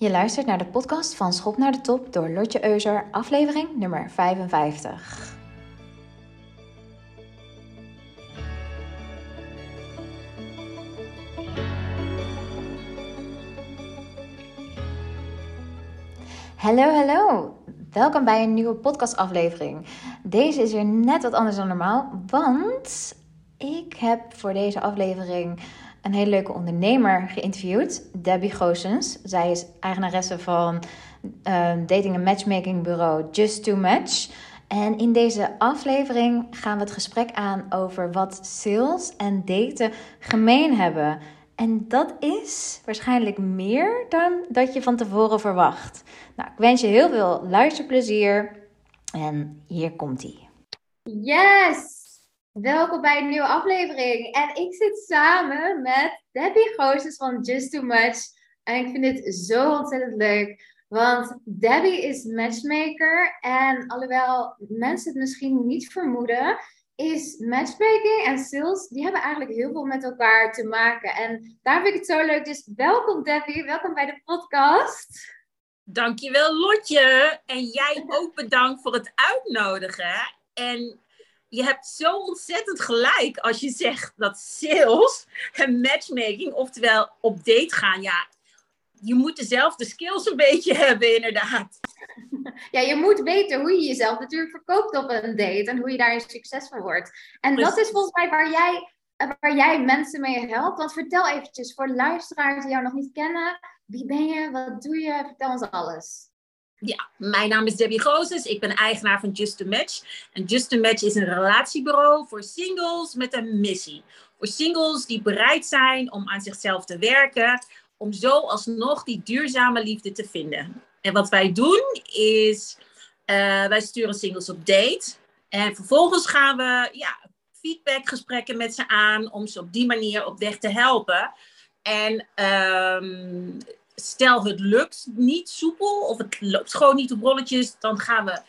Je luistert naar de podcast van Schop naar de Top door Lotje Euser, aflevering nummer 55. Hallo, hallo. Welkom bij een nieuwe podcastaflevering. Deze is weer net wat anders dan normaal, want ik heb voor deze aflevering een hele leuke ondernemer geïnterviewd, Debbie Goossens. Zij is eigenaresse van uh, dating- en matchmaking bureau Just Too Much. En in deze aflevering gaan we het gesprek aan over wat sales en daten gemeen hebben. En dat is waarschijnlijk meer dan dat je van tevoren verwacht. Nou, ik wens je heel veel luisterplezier. En hier komt ie. Yes! Welkom bij een nieuwe aflevering. En ik zit samen met Debbie Goossens van Just Too Much. En ik vind dit zo ontzettend leuk. Want Debbie is matchmaker. En alhoewel mensen het misschien niet vermoeden, is matchmaking en sales, die hebben eigenlijk heel veel met elkaar te maken. En daar vind ik het zo leuk. Dus welkom Debbie, welkom bij de podcast. Dankjewel Lotje. En jij ook bedankt voor het uitnodigen. En je hebt zo ontzettend gelijk als je zegt dat sales en matchmaking, oftewel op date gaan, ja, je moet dezelfde skills een beetje hebben, inderdaad. Ja, je moet weten hoe je jezelf natuurlijk verkoopt op een date en hoe je daar succesvol wordt. En dat is volgens mij waar jij, waar jij mensen mee helpt. Want vertel eventjes voor luisteraars die jou nog niet kennen, wie ben je, wat doe je, vertel ons alles. Ja, mijn naam is Debbie Gozes. Ik ben eigenaar van Just a Match. En Just a Match is een relatiebureau voor singles met een missie. Voor singles die bereid zijn om aan zichzelf te werken, om zo alsnog die duurzame liefde te vinden. En wat wij doen is, uh, wij sturen singles op date. En vervolgens gaan we ja, feedbackgesprekken met ze aan om ze op die manier op weg te helpen. En um, stel het lukt niet soepel of het loopt gewoon niet op rolletjes, dan gaan we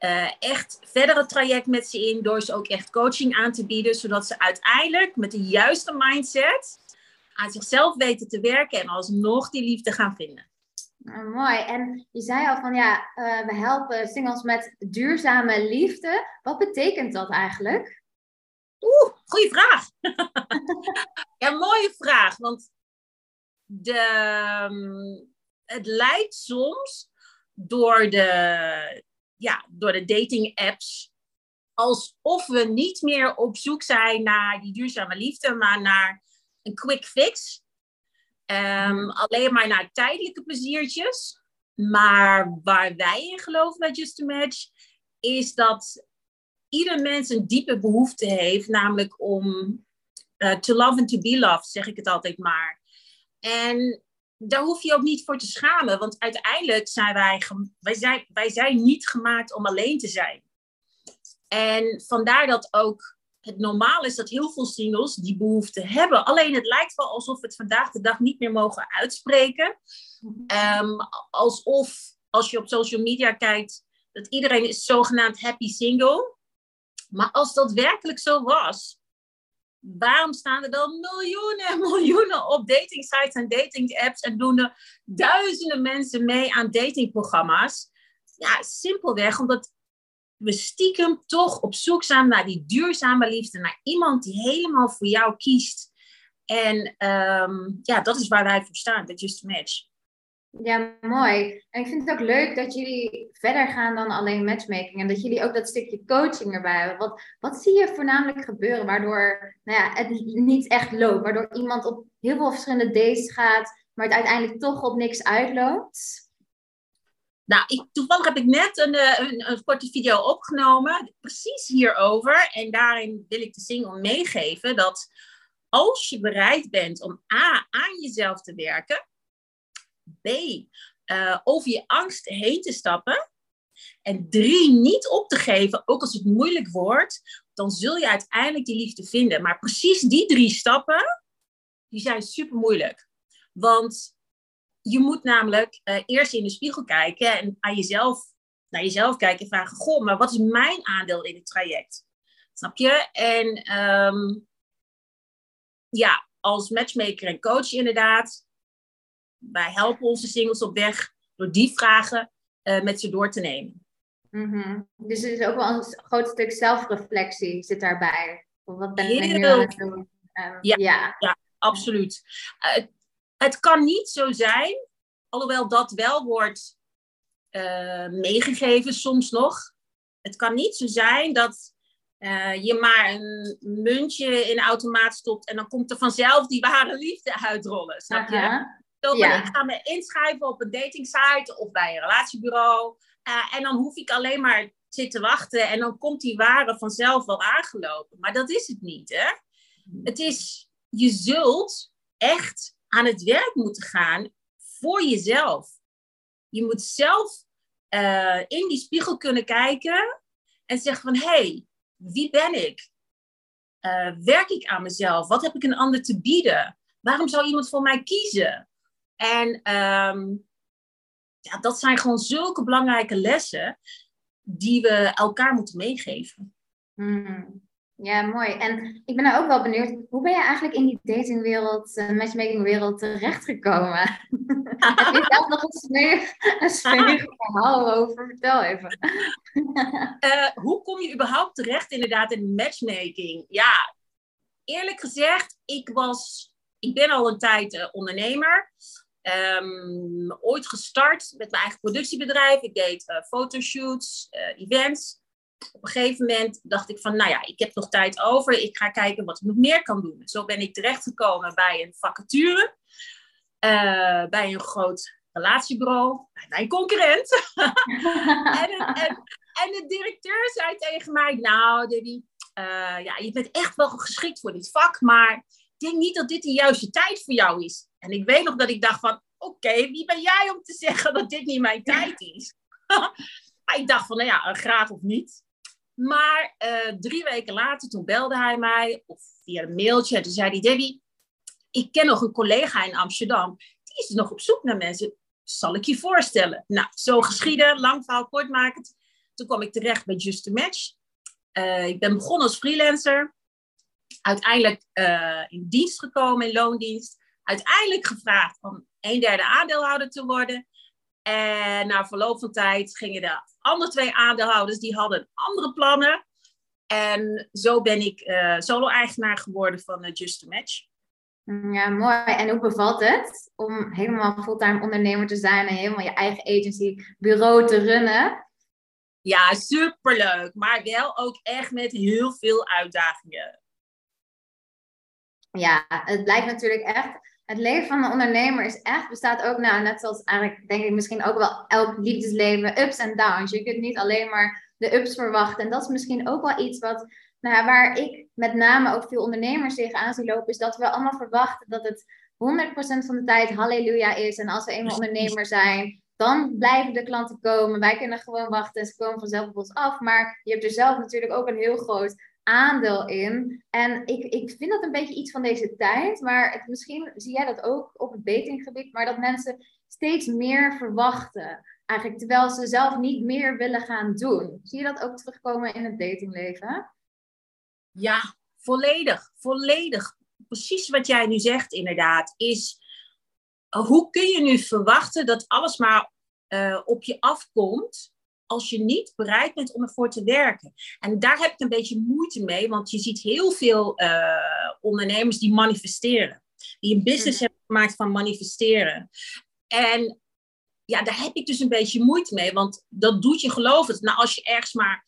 uh, echt verder het traject met ze in door ze ook echt coaching aan te bieden, zodat ze uiteindelijk met de juiste mindset aan zichzelf weten te werken en alsnog die liefde gaan vinden. Nou, mooi. En je zei al van ja, uh, we helpen singles met duurzame liefde. Wat betekent dat eigenlijk? Oeh, goede vraag. ja, mooie vraag. Want de, ehm, het lijkt soms door de, ja, door de dating apps alsof we niet meer op zoek zijn naar die duurzame liefde, maar naar een quick fix. Um, alleen maar naar tijdelijke pleziertjes. Maar waar wij in geloven bij Just a Match, is dat ieder mens een diepe behoefte heeft, namelijk om uh, to love and to be loved, zeg ik het altijd maar. En daar hoef je ook niet voor te schamen, want uiteindelijk zijn wij, wij, zijn, wij zijn niet gemaakt om alleen te zijn. En vandaar dat ook het normaal is dat heel veel singles die behoefte hebben. Alleen het lijkt wel alsof we het vandaag de dag niet meer mogen uitspreken. Um, alsof als je op social media kijkt, dat iedereen is zogenaamd happy single. Maar als dat werkelijk zo was, waarom staan er dan miljoenen en miljoenen op dating sites en dating apps en doen er duizenden mensen mee aan datingprogramma's? Ja, simpelweg omdat we stiekem toch op zoek zijn naar die duurzame liefde, naar iemand die helemaal voor jou kiest. En um, ja, dat is waar wij voor staan, bij Just Match. Ja, mooi. En ik vind het ook leuk dat jullie verder gaan dan alleen matchmaking. En dat jullie ook dat stukje coaching erbij hebben. Wat, wat zie je voornamelijk gebeuren waardoor nou ja, het niet echt loopt? Waardoor iemand op heel veel verschillende dates gaat, maar het uiteindelijk toch op niks uitloopt? Nou, ik, toevallig heb ik net een, eh, een, een, korte video opgenomen, precies hierover. En daarin wil ik de single meegeven dat als je bereid bent om A, aan jezelf te werken, B, uh, over je angst heen te stappen. En drie, niet op te geven, ook als het moeilijk wordt, dan zul je uiteindelijk die liefde vinden. Maar precies die drie stappen, die zijn super moeilijk. Want je moet namelijk uh, eerst in de spiegel kijken en aan jezelf, naar jezelf kijken en vragen: Goh, maar wat is mijn aandeel in het traject? Snap je? En um, ja, als matchmaker en coach inderdaad wij helpen onze singles op weg door die vragen uh, met ze door te nemen. Mm-hmm. Dus er is ook wel een groot stuk zelfreflectie zit daarbij. Wat ben ik nu aan het doen? Um, ja, ja. ja, absoluut. Uh, het kan niet zo zijn, alhoewel dat wel wordt uh, meegegeven soms nog. Het kan niet zo zijn dat uh, je maar een muntje in de automaat stopt en dan komt er vanzelf die ware liefde uitrollen. Snap je? Uh-huh. ja. Ik ga me inschrijven op een datingsite of bij een relatiebureau. Uh, en dan hoef ik alleen maar zitten wachten en dan komt die ware vanzelf wel aangelopen. Maar dat is het niet, hè? Het is, je zult echt aan het werk moeten gaan voor jezelf. Je moet zelf uh, in die spiegel kunnen kijken en zeggen van, hé, hey, wie ben ik? Uh, werk ik aan mezelf? Wat heb ik een ander te bieden? Waarom zou iemand voor mij kiezen? En um, ja, dat zijn gewoon zulke belangrijke lessen die we elkaar moeten meegeven. Hmm. Ja, mooi. En ik ben nou ook wel benieuwd, hoe ben je eigenlijk in die datingwereld, uh, matchmakingwereld terechtgekomen? Heb je zelf nog een smerig, een verhaal over? Vertel even. uh, hoe kom je überhaupt terecht inderdaad in matchmaking? Ja, eerlijk gezegd, ik was, ik ben al een tijd uh, ondernemer. Um, ooit gestart met mijn eigen productiebedrijf. Ik deed uh, fotoshoots, uh, events. Op een gegeven moment dacht ik van, nou ja, ik heb nog tijd over. Ik ga kijken wat ik nog meer kan doen. Zo ben ik terechtgekomen bij een vacature. Uh, bij een groot relatiebureau. Bij mijn concurrent. en, en, en, de directeur zei tegen mij, nou Debbie, ja, je bent echt wel geschikt voor dit vak. Maar ik denk niet dat dit de juiste tijd voor jou is. En ik weet nog dat ik dacht van, oké, wie ben jij om te zeggen dat dit niet mijn tijd is? maar ik dacht van, nou ja, graag of niet. Maar uh, drie weken later, toen belde hij mij, of via een mailtje, en toen zei hij, Debbie, ik ken nog een collega in Amsterdam, die is nog op zoek naar mensen, zal ik je voorstellen? Nou, zo geschieden, lang verhaal kort maken. Toen kwam ik terecht bij Just a Match. Uh, ik ben begonnen als freelancer, uiteindelijk uh, in dienst gekomen, in loondienst uiteindelijk gevraagd om een derde aandeelhouder te worden. En na verloop van tijd gingen de andere twee aandeelhouders, die hadden andere plannen. En zo ben ik uh, solo-eigenaar geworden van uh, Just a Match. Ja, mooi. En hoe bevalt het om helemaal fulltime ondernemer te zijn en helemaal je eigen agency bureau te runnen? Ja, superleuk. Maar wel ook echt met heel veel uitdagingen. Ja, het blijkt natuurlijk echt het leven van een ondernemer is echt, bestaat ook, nou, net zoals eigenlijk, denk ik, misschien ook wel elk liefdesleven, ups en downs. Je kunt niet alleen maar de ups verwachten. En dat is misschien ook wel iets wat, nou, waar ik met name ook veel ondernemers tegenaan zie lopen, is dat we allemaal verwachten dat het 100% van de tijd halleluja is. En als we eenmaal ondernemer zijn, dan blijven de klanten komen. Wij kunnen gewoon wachten en ze komen vanzelf op ons af. Maar je hebt er zelf natuurlijk ook een heel groot aandeel in. En ik, ik vind dat een beetje iets van deze tijd. Maar het, misschien zie jij dat ook op het datinggebied. Maar dat mensen steeds meer verwachten. Eigenlijk terwijl ze zelf niet meer willen gaan doen. Zie je dat ook terugkomen in het datingleven? Ja, volledig. Volledig. Precies wat jij nu zegt, inderdaad. Is hoe kun je nu verwachten dat alles maar uh, op je afkomt als je niet bereid bent om ervoor te werken. En daar heb ik een beetje moeite mee, want je ziet heel veel uh, ondernemers die manifesteren. Die een business mm. hebben gemaakt van manifesteren. En ja, daar heb ik dus een beetje moeite mee, want dat doet je geloven. Nou, als je ergens maar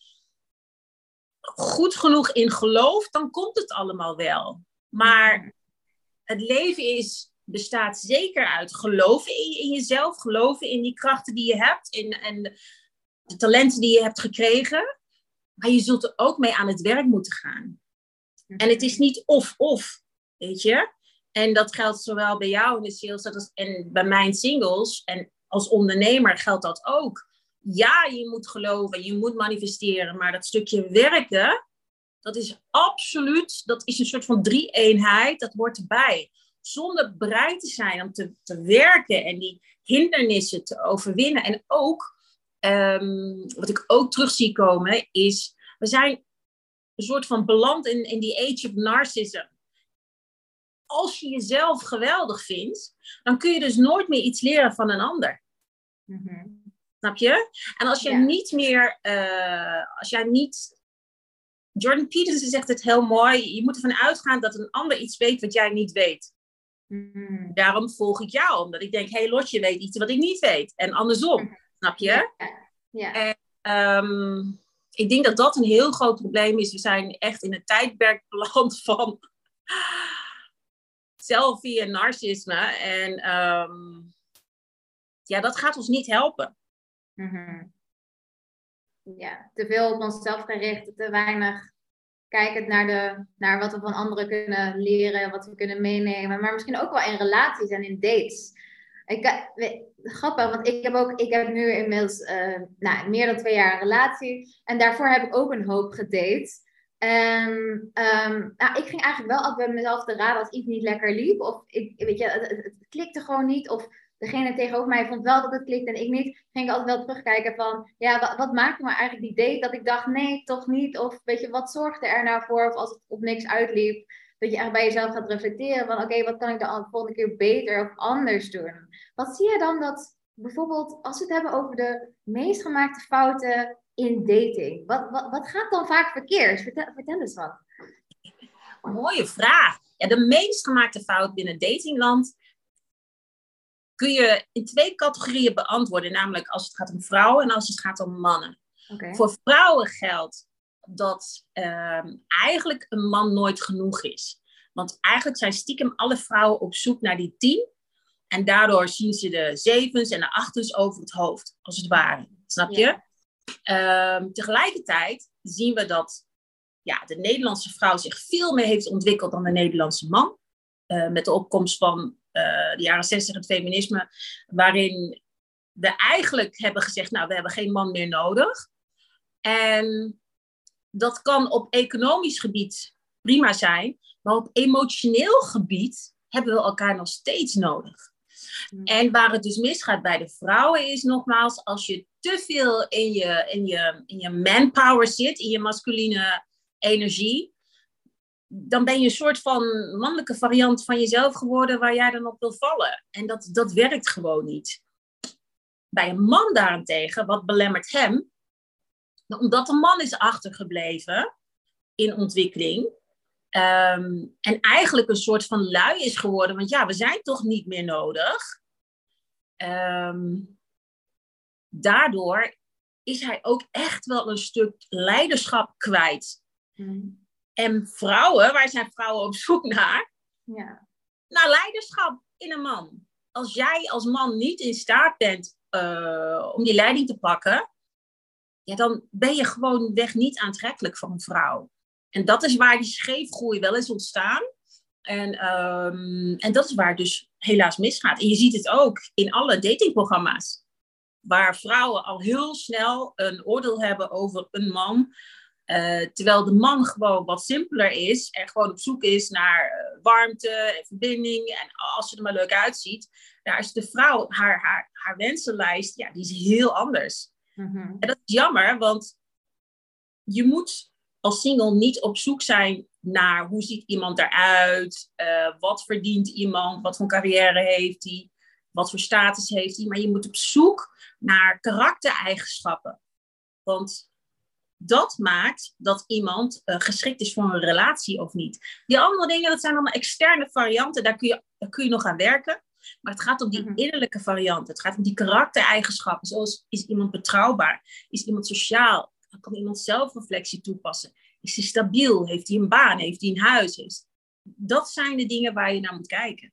goed genoeg in gelooft, dan komt het allemaal wel. Maar mm. het leven is, bestaat zeker uit geloven in, in jezelf, geloven in die krachten die je hebt. In, en de talenten die je hebt gekregen. Maar je zult er ook mee aan het werk moeten gaan. En het is niet of-of, weet je. En dat geldt zowel bij jou in de sales en bij mijn singles. En als ondernemer geldt dat ook. Ja, je moet geloven, je moet manifesteren. Maar dat stukje werken, dat is absoluut, dat is een soort van drie-eenheid. Dat hoort erbij. Zonder bereid te zijn om te werken en die hindernissen te overwinnen. En ook um, wat ik ook terug zie komen, is we zijn een soort van beland in, in die age of narcissism. als je jezelf geweldig vindt, dan kun je dus nooit meer iets leren van een ander. Mhm. Snap je? En als jij Ja. niet meer, eh, als jij niet. Jordan Peterson zegt het heel mooi. Je moet ervan uitgaan dat een ander iets weet wat jij niet weet. Mhm. Daarom volg ik jou, omdat ik denk, hé hey, Lotje weet iets wat ik niet weet. En andersom, snap je? Ja. Ehm, ik denk dat dat een heel groot probleem is. We zijn echt in een tijdperk beland van selfie en narcisme. En ehm, ja, dat gaat ons niet helpen. Mhm. Ja, te veel op onszelf gericht, te weinig kijkend naar, de, naar wat we van anderen kunnen leren, wat we kunnen meenemen. Maar misschien ook wel in relaties en in dates. Ik, grappig, want ik heb ook, ik heb nu inmiddels eh, nou, meer dan twee jaar een relatie. En daarvoor heb ik ook een hoop gedate. En ehm, nou, ik ging eigenlijk wel altijd bij mezelf te raden als iets niet lekker liep. Of ik, weet je, het, klikte gewoon niet. Of degene tegenover mij vond wel dat het klikte en ik niet. Ging ik altijd wel terugkijken van, ja, wat, wat maakte me eigenlijk die date dat ik dacht, nee, toch niet. Of weet je, wat zorgde er nou voor? Of als het op niks uitliep, dat je echt bij jezelf gaat reflecteren van, oké, wat kan ik de volgende keer beter of anders doen? Wat zie je dan dat, bijvoorbeeld, als we het hebben over de meest gemaakte fouten in dating. Wat, wat, wat gaat dan vaak verkeerd? Vertel, vertel eens wat. Mooie vraag. Ja, de meest gemaakte fout binnen datingland kun je in twee categorieën beantwoorden. Namelijk als het gaat om vrouwen en als het gaat om mannen. Voor vrouwen geldt dat ehm, eigenlijk een man nooit genoeg is. Want eigenlijk zijn stiekem alle vrouwen op zoek naar die tien. En daardoor zien ze de zevens en de achtens over het hoofd, als het ware. Snap je? Ja. Ehm, tegelijkertijd zien we dat ja, de Nederlandse vrouw zich veel meer heeft ontwikkeld dan de Nederlandse man. Eh, met de opkomst van eh, de jaren 60 het feminisme, waarin we eigenlijk hebben gezegd, nou, we hebben geen man meer nodig. En dat kan op economisch gebied prima zijn, maar op emotioneel gebied hebben we elkaar nog steeds nodig. En waar het dus misgaat bij de vrouwen is nogmaals, als je te veel in je, in je, in je manpower zit, in je masculine energie, dan ben je een soort van mannelijke variant van jezelf geworden waar jij dan op wil vallen. En dat, dat werkt gewoon niet. Bij een man daarentegen, wat belemmert hem? Omdat de man is achtergebleven in ontwikkeling. ehm, en eigenlijk een soort van lui is geworden. Want ja, we zijn toch niet meer nodig. Ehm, daardoor is hij ook echt wel een stuk leiderschap kwijt. Hmm. En vrouwen, waar zijn vrouwen op zoek naar? Ja. Naar leiderschap in een man. Als jij als man niet in staat bent eh, om die leiding te pakken, ja, dan ben je gewoon weg niet aantrekkelijk voor een vrouw. En dat is waar die scheefgroei wel is ontstaan. En, ehm, en dat is waar het dus helaas misgaat. En je ziet het ook in alle datingprogramma's. Waar vrouwen al heel snel een oordeel hebben over een man. Eh, terwijl de man gewoon wat simpeler is en gewoon op zoek is naar eh, warmte en verbinding. En als ze er maar leuk uitziet, daar is de vrouw, haar, haar, haar wensenlijst, ja, die is heel anders. Mhm. En dat is jammer, want je moet als single niet op zoek zijn naar hoe ziet iemand eruit, eh, wat verdient iemand, wat voor carrière heeft hij, wat voor status heeft hij. Maar je moet op zoek naar karaktereigenschappen. Want dat maakt dat iemand eh, geschikt is voor een relatie of niet. Die andere dingen, dat zijn allemaal externe varianten, daar kun je, daar kun je nog aan werken. Maar het gaat om die Mhm. innerlijke varianten. Het gaat om die karaktereigenschappen. Zoals is iemand betrouwbaar? Is iemand sociaal? Kan iemand zelfreflectie toepassen? Is hij stabiel? Heeft hij een baan? Heeft hij een huis? Dat zijn de dingen waar je naar moet kijken.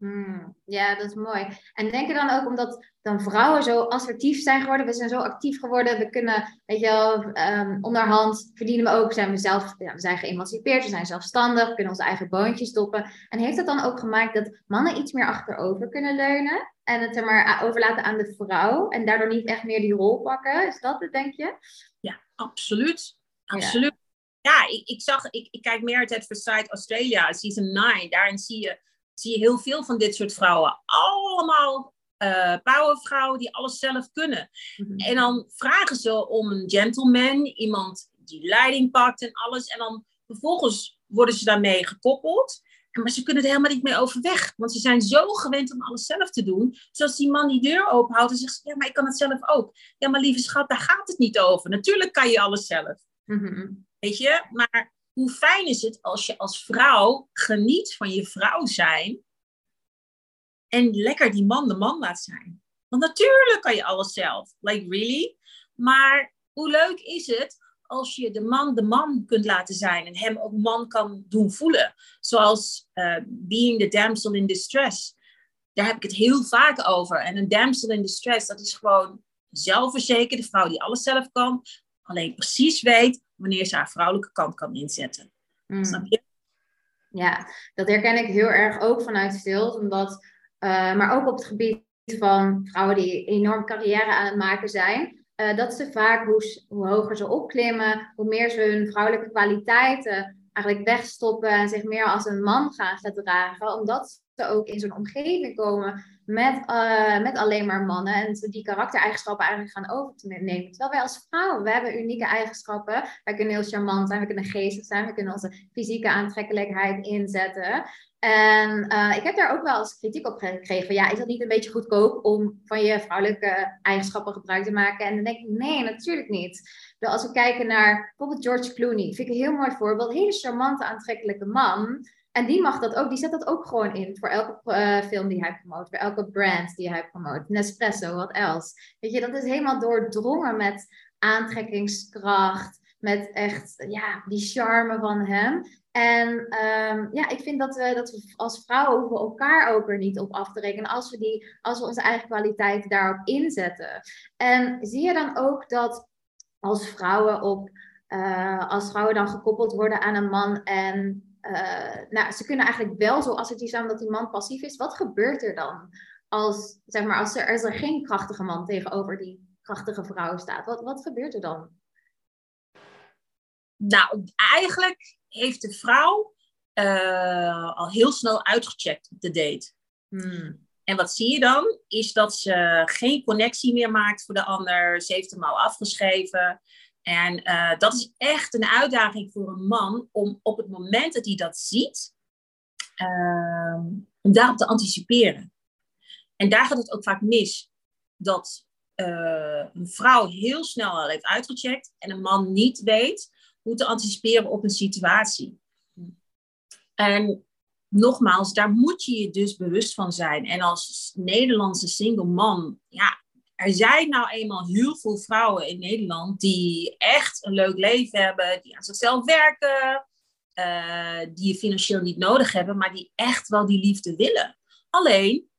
Hmm, ja, dat is mooi. En denk je dan ook omdat dan vrouwen zo assertief zijn geworden, we zijn zo actief geworden, we kunnen, weet je wel, ehm, onderhand verdienen we ook, zijn we zelf, ja, we zijn geëmancipeerd, we zijn zelfstandig, we kunnen onze eigen boontjes stoppen. En heeft dat dan ook gemaakt dat mannen iets meer achterover kunnen leunen en het er maar overlaten aan de vrouw en daardoor niet echt meer die rol pakken? Is dat het, denk je? Ja, absoluut. Absoluut. Ja, ik, ik zag, ik, ik kijk meer uit Versailles Australia, season 9. Daarin zie je, zie je heel veel van dit soort vrouwen. Allemaal eh powervrouwen die alles zelf kunnen. Mhm. En dan vragen ze om een gentleman, iemand die leiding pakt en alles. En dan vervolgens worden ze daarmee gekoppeld. maar ze kunnen er helemaal niet mee overweg. Want ze zijn zo gewend om alles zelf te doen. Zoals die man die deur openhoudt en zegt, ja, maar ik kan het zelf ook. Ja, maar lieve schat, daar gaat het niet over. Natuurlijk kan je alles zelf. Mhm. Weet je? Maar hoe fijn is het als je als vrouw geniet van je vrouw zijn. En lekker die man de man laat zijn. Want natuurlijk kan je alles zelf. Like, really? Maar hoe leuk is het als je de man de man kunt laten zijn en hem ook man kan doen voelen. Zoals uh, being the damsel in distress. Daar heb ik het heel vaak over. En een damsel in distress, dat is gewoon zelfverzekerde vrouw die alles zelf kan. Alleen precies weet wanneer ze haar vrouwelijke kant kan inzetten. Mm. Snap je? Ja, dat herken ik heel erg ook vanuit stil. Omdat, uh, maar ook op het gebied van vrouwen die enorm carrière aan het maken zijn. Uh, dat ze vaak, hoe, hoe, hoger ze opklimmen, hoe meer ze hun vrouwelijke kwaliteiten eigenlijk wegstoppen en zich meer als een man gaan gedragen. Omdat ze ook in zo'n omgeving komen met, uh, met alleen maar mannen en die karaktereigenschappen eigenlijk gaan overnemen. Terwijl wij als vrouwen, we hebben unieke eigenschappen. Wij kunnen heel charmant zijn, we kunnen geestig zijn, we kunnen onze fysieke aantrekkelijkheid inzetten. En uh, ik heb daar ook wel eens kritiek op gekregen. Ja, is dat niet een beetje goedkoop om van je vrouwelijke eigenschappen gebruik te maken? En dan denk ik, nee, natuurlijk niet. Dus als we kijken naar bijvoorbeeld George Clooney, vind ik een heel mooi voorbeeld. Hele charmante, aantrekkelijke man. En die mag dat ook, die zet dat ook gewoon in voor elke uh, film die hij promoot, voor elke brand die hij promoot. Nespresso, wat else. Weet je, dat is helemaal doordrongen met aantrekkingskracht, met echt ja, die charme van hem. En um, ja, ik vind dat we, dat we als vrouwen hoeven elkaar ook er niet op af te rekenen als we, die, als we onze eigen kwaliteiten daarop inzetten. En zie je dan ook dat als vrouwen, op, uh, als vrouwen dan gekoppeld worden aan een man en uh, nou, ze kunnen eigenlijk wel zo assertief zijn dat die man passief is. Wat gebeurt er dan als, zeg maar, als er, als er geen krachtige man tegenover die krachtige vrouw staat? Wat, wat gebeurt er dan? Nou, eigenlijk heeft de vrouw uh, al heel snel uitgecheckt op de date. Hmm. En wat zie je dan? Is dat ze geen connectie meer maakt voor de ander. Ze heeft hem al afgeschreven. En uh, dat is echt een uitdaging voor een man om op het moment dat hij dat ziet, uh, om daarop te anticiperen. En daar gaat het ook vaak mis. Dat uh, een vrouw heel snel al heeft uitgecheckt en een man niet weet hoe te anticiperen op een situatie. En nogmaals, daar moet je je dus bewust van zijn. En als Nederlandse single man, ja, er zijn nou eenmaal heel veel vrouwen in Nederland die echt een leuk leven hebben, die aan zichzelf werken, uh, die je financieel niet nodig hebben, maar die echt wel die liefde willen. Alleen,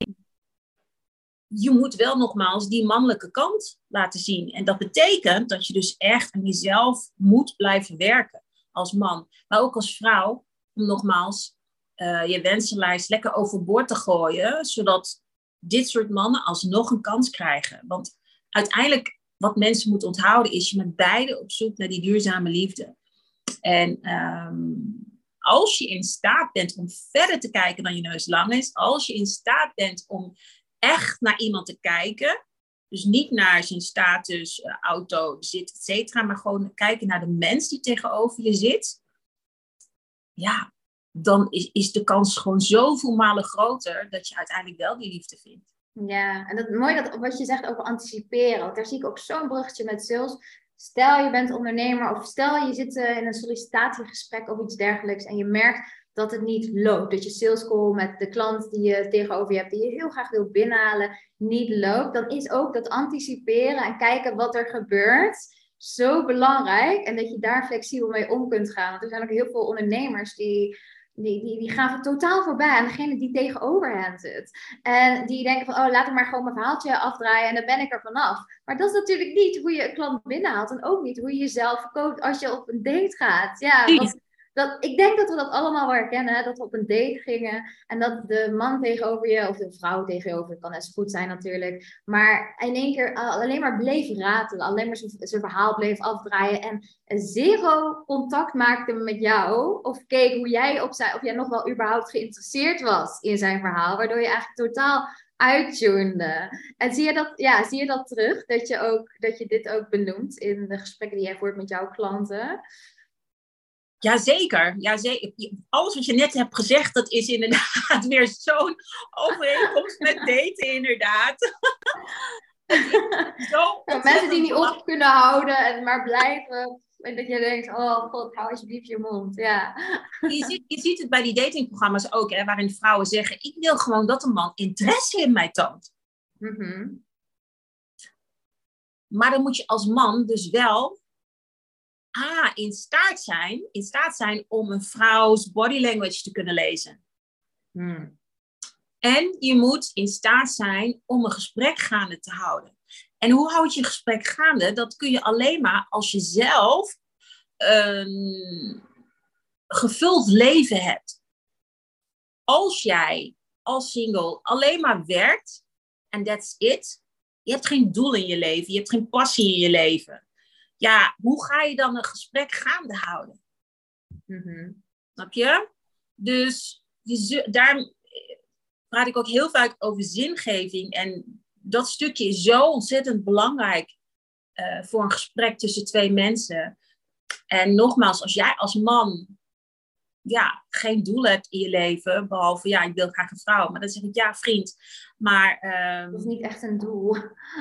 je moet wel nogmaals die mannelijke kant laten zien. En dat betekent dat je dus echt aan jezelf moet blijven werken als man, maar ook als vrouw, om nogmaals uh, je wensenlijst lekker overboord te gooien, zodat dit soort mannen alsnog een kans krijgen. Want uiteindelijk, wat mensen moeten onthouden, is je met beide op zoek naar die duurzame liefde. En um, als je in staat bent om verder te kijken dan je neus lang is, als je in staat bent om echt naar iemand te kijken, dus niet naar zijn status, uh, auto, zit, et cetera, maar gewoon kijken naar de mens die tegenover je zit. Ja, dan is, is de kans gewoon zoveel malen groter dat je uiteindelijk wel die liefde vindt. Ja, en dat mooi dat wat je zegt over anticiperen. Want daar zie ik ook zo'n bruggetje met sales. Stel je bent ondernemer of stel je zit in een sollicitatiegesprek of iets dergelijks en je merkt dat het niet loopt. Dat je sales call met de klant die je tegenover je hebt, die je heel graag wil binnenhalen, niet loopt. Dan is ook dat anticiperen en kijken wat er gebeurt zo belangrijk. En dat je daar flexibel mee om kunt gaan. Want er zijn ook heel veel ondernemers die die, die, die gaan totaal voorbij aan degene die tegenover hen zit. En die denken van, oh, laat ik maar gewoon mijn verhaaltje afdraaien en dan ben ik er vanaf. Maar dat is natuurlijk niet hoe je een klant binnenhaalt. En ook niet hoe je jezelf verkoopt als je op een date gaat. Ja, want dat, ik denk dat we dat allemaal wel herkennen. Dat we op een date gingen en dat de man tegenover je, of de vrouw tegenover je, kan zo goed zijn natuurlijk. Maar in één keer alleen maar bleef ratelen. Alleen maar zijn verhaal bleef afdraaien. En zero contact maakte met jou. Of keek hoe jij op zijn, of jij nog wel überhaupt geïnteresseerd was in zijn verhaal. Waardoor je eigenlijk totaal uittunede. En zie je, dat, ja, zie je dat terug? Dat je, ook, dat je dit ook benoemt in de gesprekken die jij voert met jouw klanten? Jazeker, jazeker. Alles wat je net hebt gezegd, dat is inderdaad weer zo'n overeenkomst met daten, inderdaad. Zo mensen die niet op kunnen houden en maar blijven. En dat je denkt, oh god, hou alsjeblieft je mond. Ja. Je, ziet, je ziet het bij die datingprogramma's ook, hè, waarin vrouwen zeggen, ik wil gewoon dat een man interesse in mij toont. Mhm. Maar dan moet je als man dus wel A, in staat zijn, in staat zijn om een vrouws body language te kunnen lezen. Hmm. En je moet in staat zijn om een gesprek gaande te houden. En hoe houd je een gesprek gaande? Dat kun je alleen maar als je zelf een gevuld leven hebt. Als jij als single alleen maar werkt en that's it. Je hebt geen doel in je leven, je hebt geen passie in je leven ja, hoe ga je dan een gesprek gaande houden? Mm Snap je? Dus daar praat ik ook heel vaak over zingeving. En dat stukje is zo ontzettend belangrijk uh, voor een gesprek tussen twee mensen. En nogmaals, als jij als man ja, geen doel hebt in je leven, behalve ja, ik wil graag een vrouw. Maar dan zeg ik ja, vriend. Maar. Um, dat is niet echt een doel.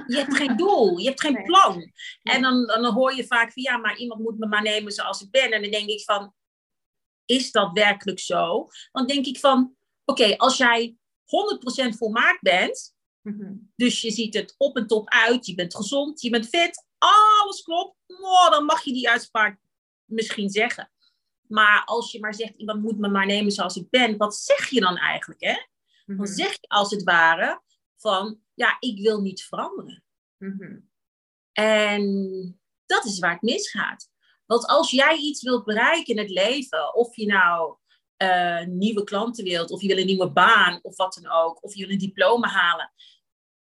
Je hebt geen doel, je hebt geen plan. En dan, dan hoor je vaak van ja, maar iemand moet me maar nemen zoals ik ben. En dan denk ik van, is dat werkelijk zo? Dan denk ik van, oké, als jij 100% volmaakt bent, mhm. dus je ziet het op en top uit, je bent gezond, je bent fit, alles klopt, oh, dan mag je die uitspraak misschien zeggen. Maar als je maar zegt, iemand moet me maar nemen zoals ik ben, wat zeg je dan eigenlijk? Hè? Dan mhm. zeg je als het ware van, ja, ik wil niet veranderen. Mhm. En dat is waar het misgaat. Want als jij iets wilt bereiken in het leven, of je nou uh, nieuwe klanten wilt, of je wil een nieuwe baan, of wat dan ook, of je wil een diploma halen,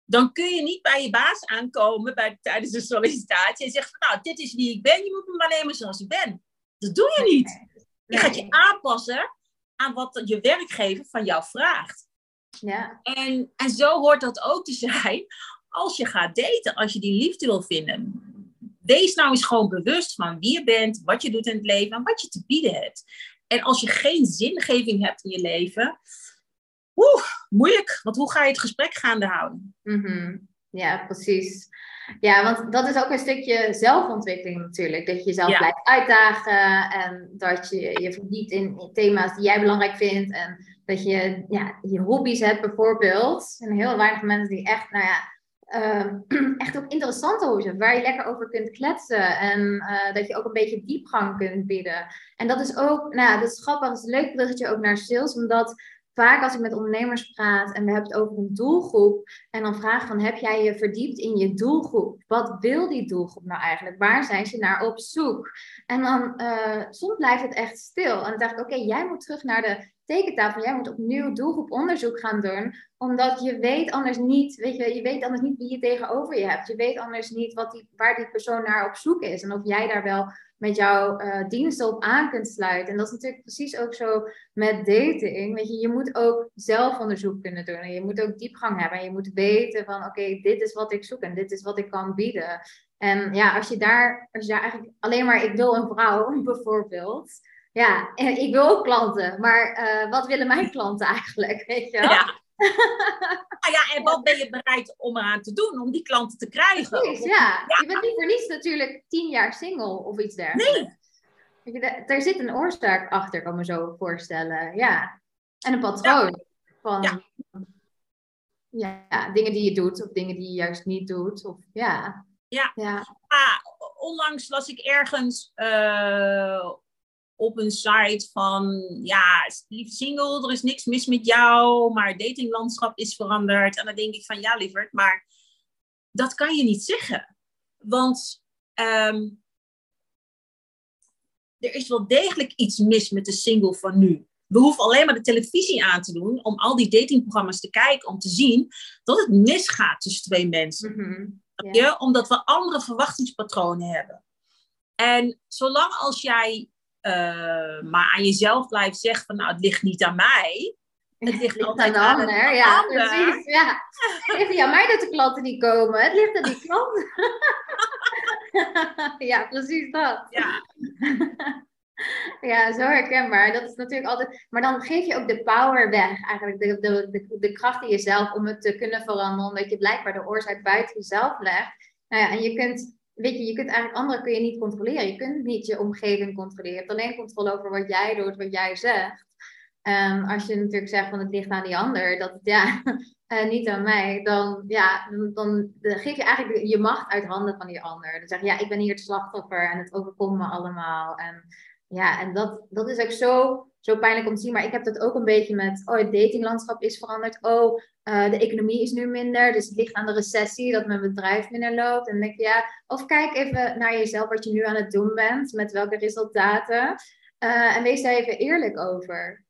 dan kun je niet bij je baas aankomen bij, tijdens de sollicitatie en zeggen van, nou, dit is wie ik ben, je moet me maar nemen zoals ik ben. Dat doe je niet. Je gaat je aanpassen aan wat je werkgever van jou vraagt. Ja. En, en zo hoort dat ook te zijn als je gaat daten, als je die liefde wil vinden. Wees nou eens gewoon bewust van wie je bent, wat je doet in het leven en wat je te bieden hebt. En als je geen zingeving hebt in je leven, oeh, moeilijk. Want hoe ga je het gesprek gaande houden? Mm Ja, precies. Ja, want dat is ook een stukje zelfontwikkeling natuurlijk. Dat je jezelf blijft uitdagen en dat je je verdiept in, thema's die jij belangrijk vindt. En dat je ja, je hobby's hebt bijvoorbeeld. Er zijn heel weinig mensen die echt, nou ja, uh, echt ook interessante hobby's hebben. Waar je lekker over kunt kletsen. En uh, dat je ook een beetje diepgang kunt bieden. En dat is ook, nou ja, dat is grappig. Dat is een leuk bruggetje ook naar sales. Omdat vaak als ik met ondernemers praat en we hebben het over een doelgroep en dan vraag van heb jij je verdiept in je doelgroep? Wat wil die doelgroep nou eigenlijk? Waar zijn ze naar op zoek? En dan uh, soms blijft het echt stil. En dan dacht ik, oké, jij moet terug naar de tekentafel. Jij moet opnieuw doelgroeponderzoek gaan doen. Omdat je weet anders niet, weet je, je weet anders niet wie je tegenover je hebt. Je weet anders niet wat die, waar die persoon naar op zoek is. En of jij daar wel met jouw uh, diensten op aan kunt sluiten. En dat is natuurlijk precies ook zo met dating. Weet je, je moet ook zelfonderzoek kunnen doen. En je moet ook diepgang hebben. En je moet weten van oké, dit is wat ik zoek en dit is wat ik kan bieden. En ja, als je daar, als je daar eigenlijk alleen maar ik wil een vrouw bijvoorbeeld. Ja, en ik wil ook klanten. Maar uh, wat willen mijn klanten eigenlijk? Weet je wel? Ja. Nou ja, en wat ben je bereid om eraan te doen om die klanten te krijgen? Precies, ja. Je bent niet voor niets natuurlijk tien jaar single of iets dergelijks. Nee. Er zit een oorzaak achter, kan me zo voorstellen. Ja. En een patroon van ja. ja. dingen die je doet of dingen die je juist niet doet. Of, ja. Ja. ja. Ah, onlangs las ik ergens uh, op een site van, ja, lief single, er is niks mis met jou, maar het datinglandschap is veranderd. En dan denk ik van, ja lieverd, maar dat kan je niet zeggen. Want ehm, er is wel degelijk iets mis met de single van nu. We hoeven alleen maar de televisie aan te doen om al die datingprogramma's te kijken, om te zien dat het misgaat tussen twee mensen. Mm Omdat we andere verwachtingspatronen hebben. En zolang als jij uh, maar aan jezelf blijft zeggen van nou, het ligt niet aan mij. Het ligt, altijd aan de ander. ja, precies. Ja. Het ligt niet aan mij dat de klanten niet komen. Het ligt aan die klant. ja, precies dat. Ja. Ja, zo herkenbaar. Dat is natuurlijk altijd. Maar dan geef je ook de power weg, eigenlijk. De, de, de, de kracht in jezelf om het te kunnen veranderen. Omdat je blijkbaar de oorzaak buiten jezelf legt. Nou ja, en je kunt, weet je, je kunt eigenlijk anderen kun je niet controleren. Je kunt niet je omgeving controleren. Je hebt alleen controle over wat jij doet, wat jij zegt. En als je natuurlijk zegt van het ligt aan die ander, dat ja, uh, niet aan mij, dan, ja, dan, dan, geef je eigenlijk je macht uit handen van die ander. Dan zeg je, ja, ik ben hier het slachtoffer en het overkomt me allemaal. En ja, en dat, dat is ook zo, zo pijnlijk om te zien. Maar ik heb dat ook een beetje met, oh, het datinglandschap is veranderd. Oh, uh, de economie is nu minder, dus het ligt aan de recessie dat mijn bedrijf minder loopt. En denk je, ja, of kijk even naar jezelf, wat je nu aan het doen bent, met welke resultaten. Uh, en wees daar even eerlijk over.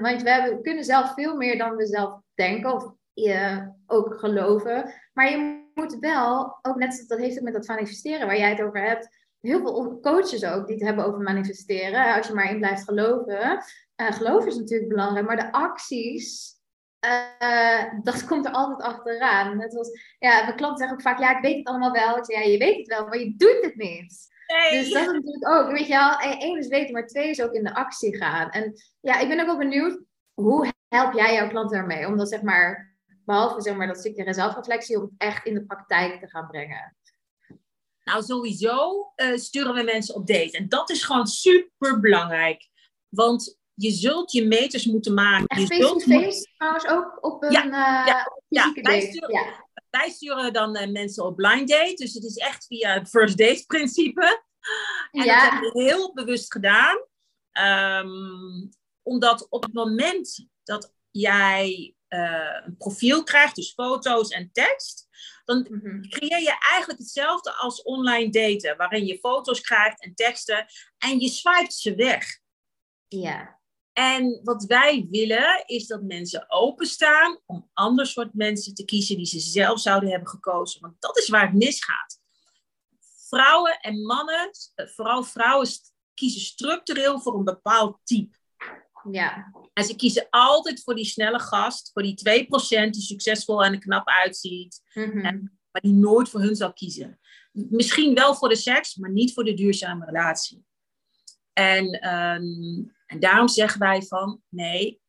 Want we, we kunnen zelf veel meer dan we zelf denken of uh, ook geloven. Maar je moet wel, ook net dat heeft het met dat manifesteren waar jij het over hebt, heel veel coaches ook die het hebben over manifesteren. Als je maar in blijft geloven. Uh, geloof is natuurlijk belangrijk, maar de acties, uh, dat komt er altijd achteraan. Net als, ja, mijn klanten zeggen ook vaak, ja, ik weet het allemaal wel. Ik zeg, ja, je weet het wel, maar je doet het niet. Nee. Dus dat is natuurlijk ook, weet je wel, één is weten, maar twee is ook in de actie gaan. En ja, ik ben ook wel benieuwd, hoe help jij jouw klanten daarmee? Om dat zeg maar, behalve zeg maar dat stukje zelfreflectie, om het echt in de praktijk te gaan brengen. Nou, sowieso uh, sturen we mensen op date. En dat is gewoon super belangrijk. Want je zult je meters moeten maken. En face-to-face trouwens ook op een ja, uh, ja, ja, wij sturen, ja. wij sturen dan uh, mensen op blind date. Dus het is echt via het first date principe. En ja. dat hebben we heel bewust gedaan. Um, omdat op het moment dat jij een profiel krijgt, dus foto's en tekst, dan mhm. creëer je eigenlijk hetzelfde als online daten, waarin je foto's krijgt en teksten en je swipet ze weg. Ja. En wat wij willen is dat mensen openstaan om ander soort mensen te kiezen die ze zelf zouden hebben gekozen. Want dat is waar het misgaat. Vrouwen en mannen, eh, vooral vrouwen, kiezen structureel voor een bepaald type. Ja. En ze kiezen altijd voor die snelle gast, voor die 2% die succesvol en er knap uitziet, mhm. en, maar die nooit voor hun zal kiezen. Misschien wel voor de seks, maar niet voor de duurzame relatie. En, ehm, en daarom zeggen wij van, nee,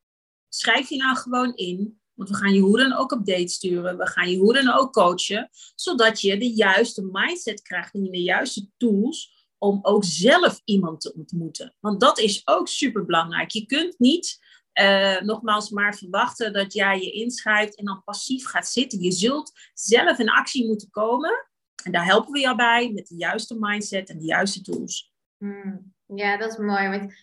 schrijf je nou gewoon in, want we gaan je hoe dan ook op date sturen, we gaan je hoe dan ook coachen, zodat je de juiste mindset krijgt en de juiste tools om ook zelf iemand te ontmoeten. Want dat is ook super belangrijk. Je kunt niet uh, nogmaals maar verwachten dat jij je inschrijft en dan passief gaat zitten. Je zult zelf in actie moeten komen. En daar helpen we jou bij met de juiste mindset en de juiste tools. Hmm. Ja, dat is mooi. Want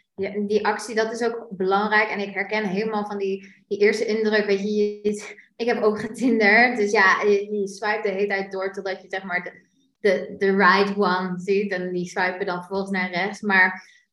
die actie, dat is ook belangrijk. En ik herken helemaal van die, die eerste indruk. Weet je, ik heb ook getinderd. Dus ja, je, je swipe de hele tijd door totdat je zeg maar de, de, de right one ziet. En die swipen dan vervolgens naar rechts. Maar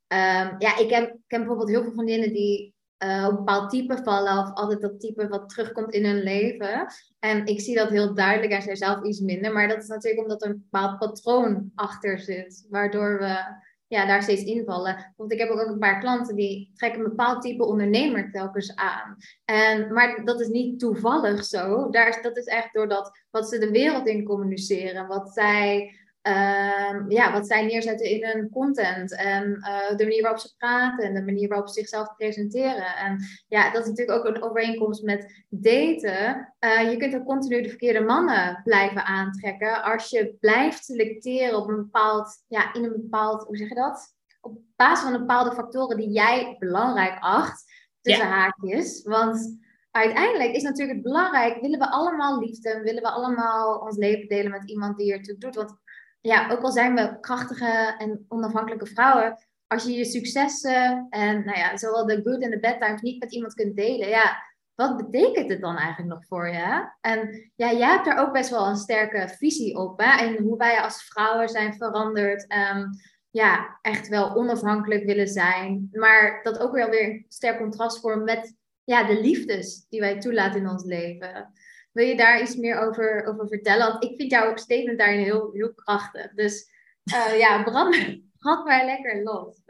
um, ja, ik heb, ik heb bijvoorbeeld heel veel vriendinnen die uh, een bepaald type vallen. Of altijd dat type wat terugkomt in hun leven. En ik zie dat heel duidelijk en zij zelf iets minder. Maar dat is natuurlijk omdat er een bepaald patroon achter zit. Waardoor we ja, daar steeds invallen. Want ik heb ook een paar klanten die trekken een bepaald type ondernemer telkens aan. En, maar dat is niet toevallig zo. Daar, dat is echt doordat wat ze de wereld in communiceren. Wat zij Ehm, ja, wat zij neerzetten in hun content en uh, de manier waarop ze praten en de manier waarop ze zichzelf presenteren. En ja, dat is natuurlijk ook een overeenkomst met daten. Uh, je kunt ook continu de verkeerde mannen blijven aantrekken als je blijft selecteren op een bepaald, ja, in een bepaald, hoe zeg je dat? Op basis van bepaalde factoren die jij belangrijk acht, tussen haakjes. Want uiteindelijk is natuurlijk het belangrijk, willen we allemaal liefde, willen we allemaal ons leven delen met iemand die ertoe doet. Want ja, ook al zijn we krachtige en onafhankelijke vrouwen, als je je successen en nou ja, zowel de good en de bad times niet met iemand kunt delen, ja, wat betekent het dan eigenlijk nog voor je? En ja, jij hebt daar ook best wel een sterke visie op, hè? En hoe wij als vrouwen zijn veranderd. Um, ja, echt wel onafhankelijk willen zijn. Maar dat ook weer een sterk contrast vormt met ja, de liefdes die wij toelaten in ons leven. Wil je daar iets meer over, over vertellen? Want ik vind jouw statement daarin heel, heel krachtig. Dus uh, ja, brand, brand maar lekker los.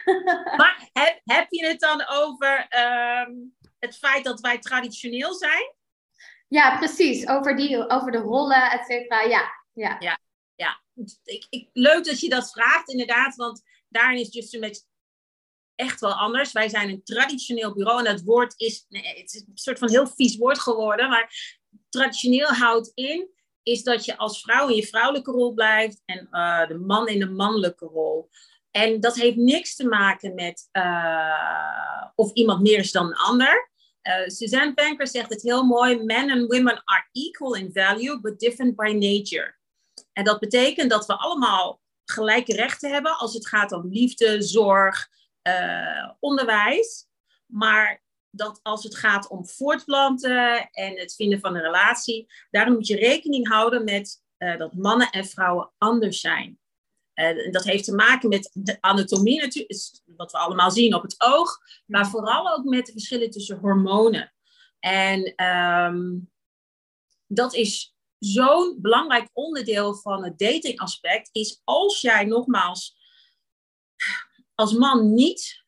maar heb, heb je het dan over um, het feit dat wij traditioneel zijn? Ja, precies. Over, die, over de rollen, et cetera. Ja, ja. ja, ja. Ik, ik, leuk dat je dat vraagt, inderdaad. Want daarin is just beetje echt wel anders. Wij zijn een traditioneel bureau en dat woord is, nee, het is een soort van heel vies woord geworden, maar traditioneel houdt in is dat je als vrouw in je vrouwelijke rol blijft en uh, de man in de mannelijke rol. En dat heeft niks te maken met uh, of iemand meer is dan een ander. Uh, Suzanne Banker zegt het heel mooi: men and women are equal in value, but different by nature. En dat betekent dat we allemaal gelijke rechten hebben als het gaat om liefde, zorg, onderwijs. Maar dat als het gaat om voortplanten en het vinden van een relatie, daar moet je rekening houden met uh, dat mannen en vrouwen anders zijn. Uh, dat heeft te maken met de anatomie natuurlijk, wat we allemaal zien op het oog, maar vooral ook met de verschillen tussen hormonen. En um, dat is zo'n belangrijk onderdeel van het datingaspect, is als jij nogmaals als man niet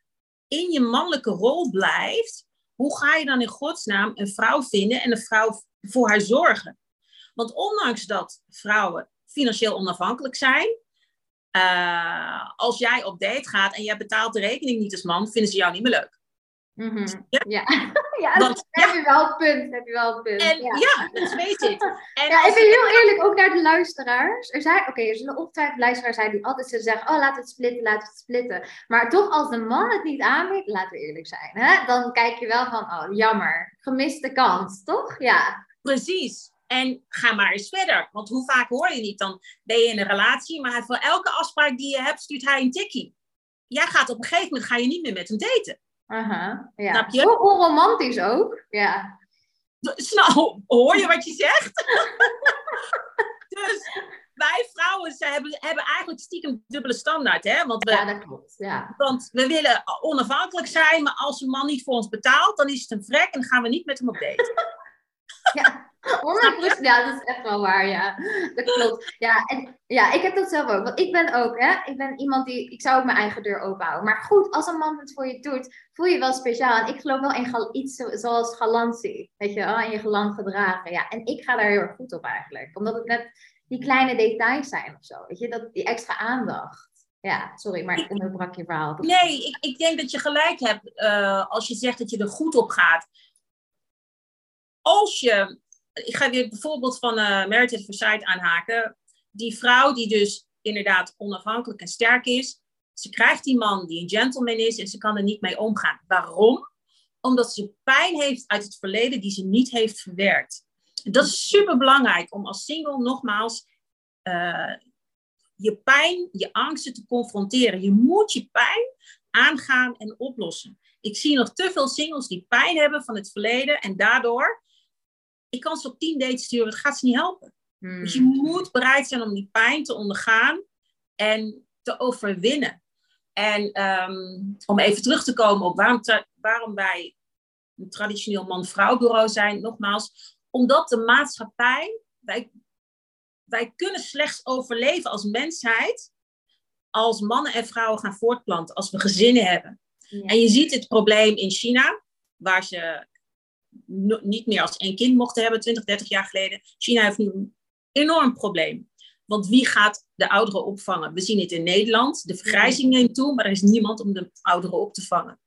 in je mannelijke rol blijft, hoe ga je dan in godsnaam een vrouw vinden en een vrouw voor haar zorgen? Want ondanks dat vrouwen financieel onafhankelijk zijn, uh, als jij op date gaat en jij betaalt de rekening niet als man, vinden ze jou niet meer leuk. Mm -hmm. Ja, ja. ja Want, heb je wel het punt. Heb je wel het punt. En, ja. ja, dat weet ik. En ja, ik ben heel eerlijk ook naar de luisteraars. Er zijn, oké, okay, er zullen ongetwijfeld luisteraars zijn die altijd zullen zeggen, oh, laat het splitten, laat het splitten. Maar toch, als de man het niet aanbiedt, laten we eerlijk zijn, hè? dan kijk je wel van, oh, jammer, gemiste kans, toch? Ja. Precies. En ga maar eens verder. Want hoe vaak hoor je niet? Dan ben je in een relatie, maar voor elke afspraak die je hebt, stuurt hij een tikkie. Jij gaat op een gegeven moment ga je niet meer met hem daten. Aha, ja. Snap je? Hoe romantisch ook. Ja. Nou, hoor je wat je zegt? dus wij vrouwen ze hebben, hebben eigenlijk stiekem dubbele standaard. Hè? Want we, ja, dat klopt. Ja. Want we willen onafhankelijk zijn, maar als een man niet voor ons betaalt, dan is het een vrek en dan gaan we niet met hem op date. ja. 100%, ja, dat is echt wel waar, ja. Dat klopt. Ja, en, ja, ik heb dat zelf ook. Want ik ben ook, hè, ik ben iemand die, ik zou ook mijn eigen deur open houden. Maar goed, als een man het voor je doet, voel je wel speciaal. En ik geloof wel in iets zoals galantie. Weet je wel, en je galant gedragen. Ja, en ik ga daar heel erg goed op eigenlijk. Omdat het net die kleine details zijn of zo. Weet je, dat, die extra aandacht. Ja, sorry, maar ik onderbrak je verhaal. Nee, ik, ik denk dat je gelijk hebt uh, als je zegt dat je er goed op gaat. Als je ik ga weer bijvoorbeeld van uh, Merited Forsyth aanhaken. Die vrouw die dus inderdaad onafhankelijk en sterk is. Ze krijgt die man die een gentleman is en ze kan er niet mee omgaan. Waarom? Omdat ze pijn heeft uit het verleden die ze niet heeft verwerkt. Dat is super belangrijk om als single nogmaals uh, je pijn, je angsten te confronteren. Je moet je pijn aangaan en oplossen. Ik zie nog te veel singles die pijn hebben van het verleden en daardoor ik kan ze op tien dates sturen, het gaat ze niet helpen. Hmm. Dus je moet bereid zijn om die pijn te ondergaan en te overwinnen. En um, om even terug te komen op waarom, waarom wij een traditioneel man-vrouw bureau zijn, nogmaals, omdat de maatschappij, wij, wij kunnen slechts overleven als mensheid als mannen en vrouwen gaan voortplanten, als we gezinnen hebben. Ja. En je ziet het probleem in China, waar ze niet meer als één kind mochten hebben, 20, 30 jaar geleden. China heeft nu een enorm probleem. Want wie gaat de ouderen opvangen? We zien het in Nederland. De vergrijzing neemt toe, maar er is niemand om de ouderen op te vangen.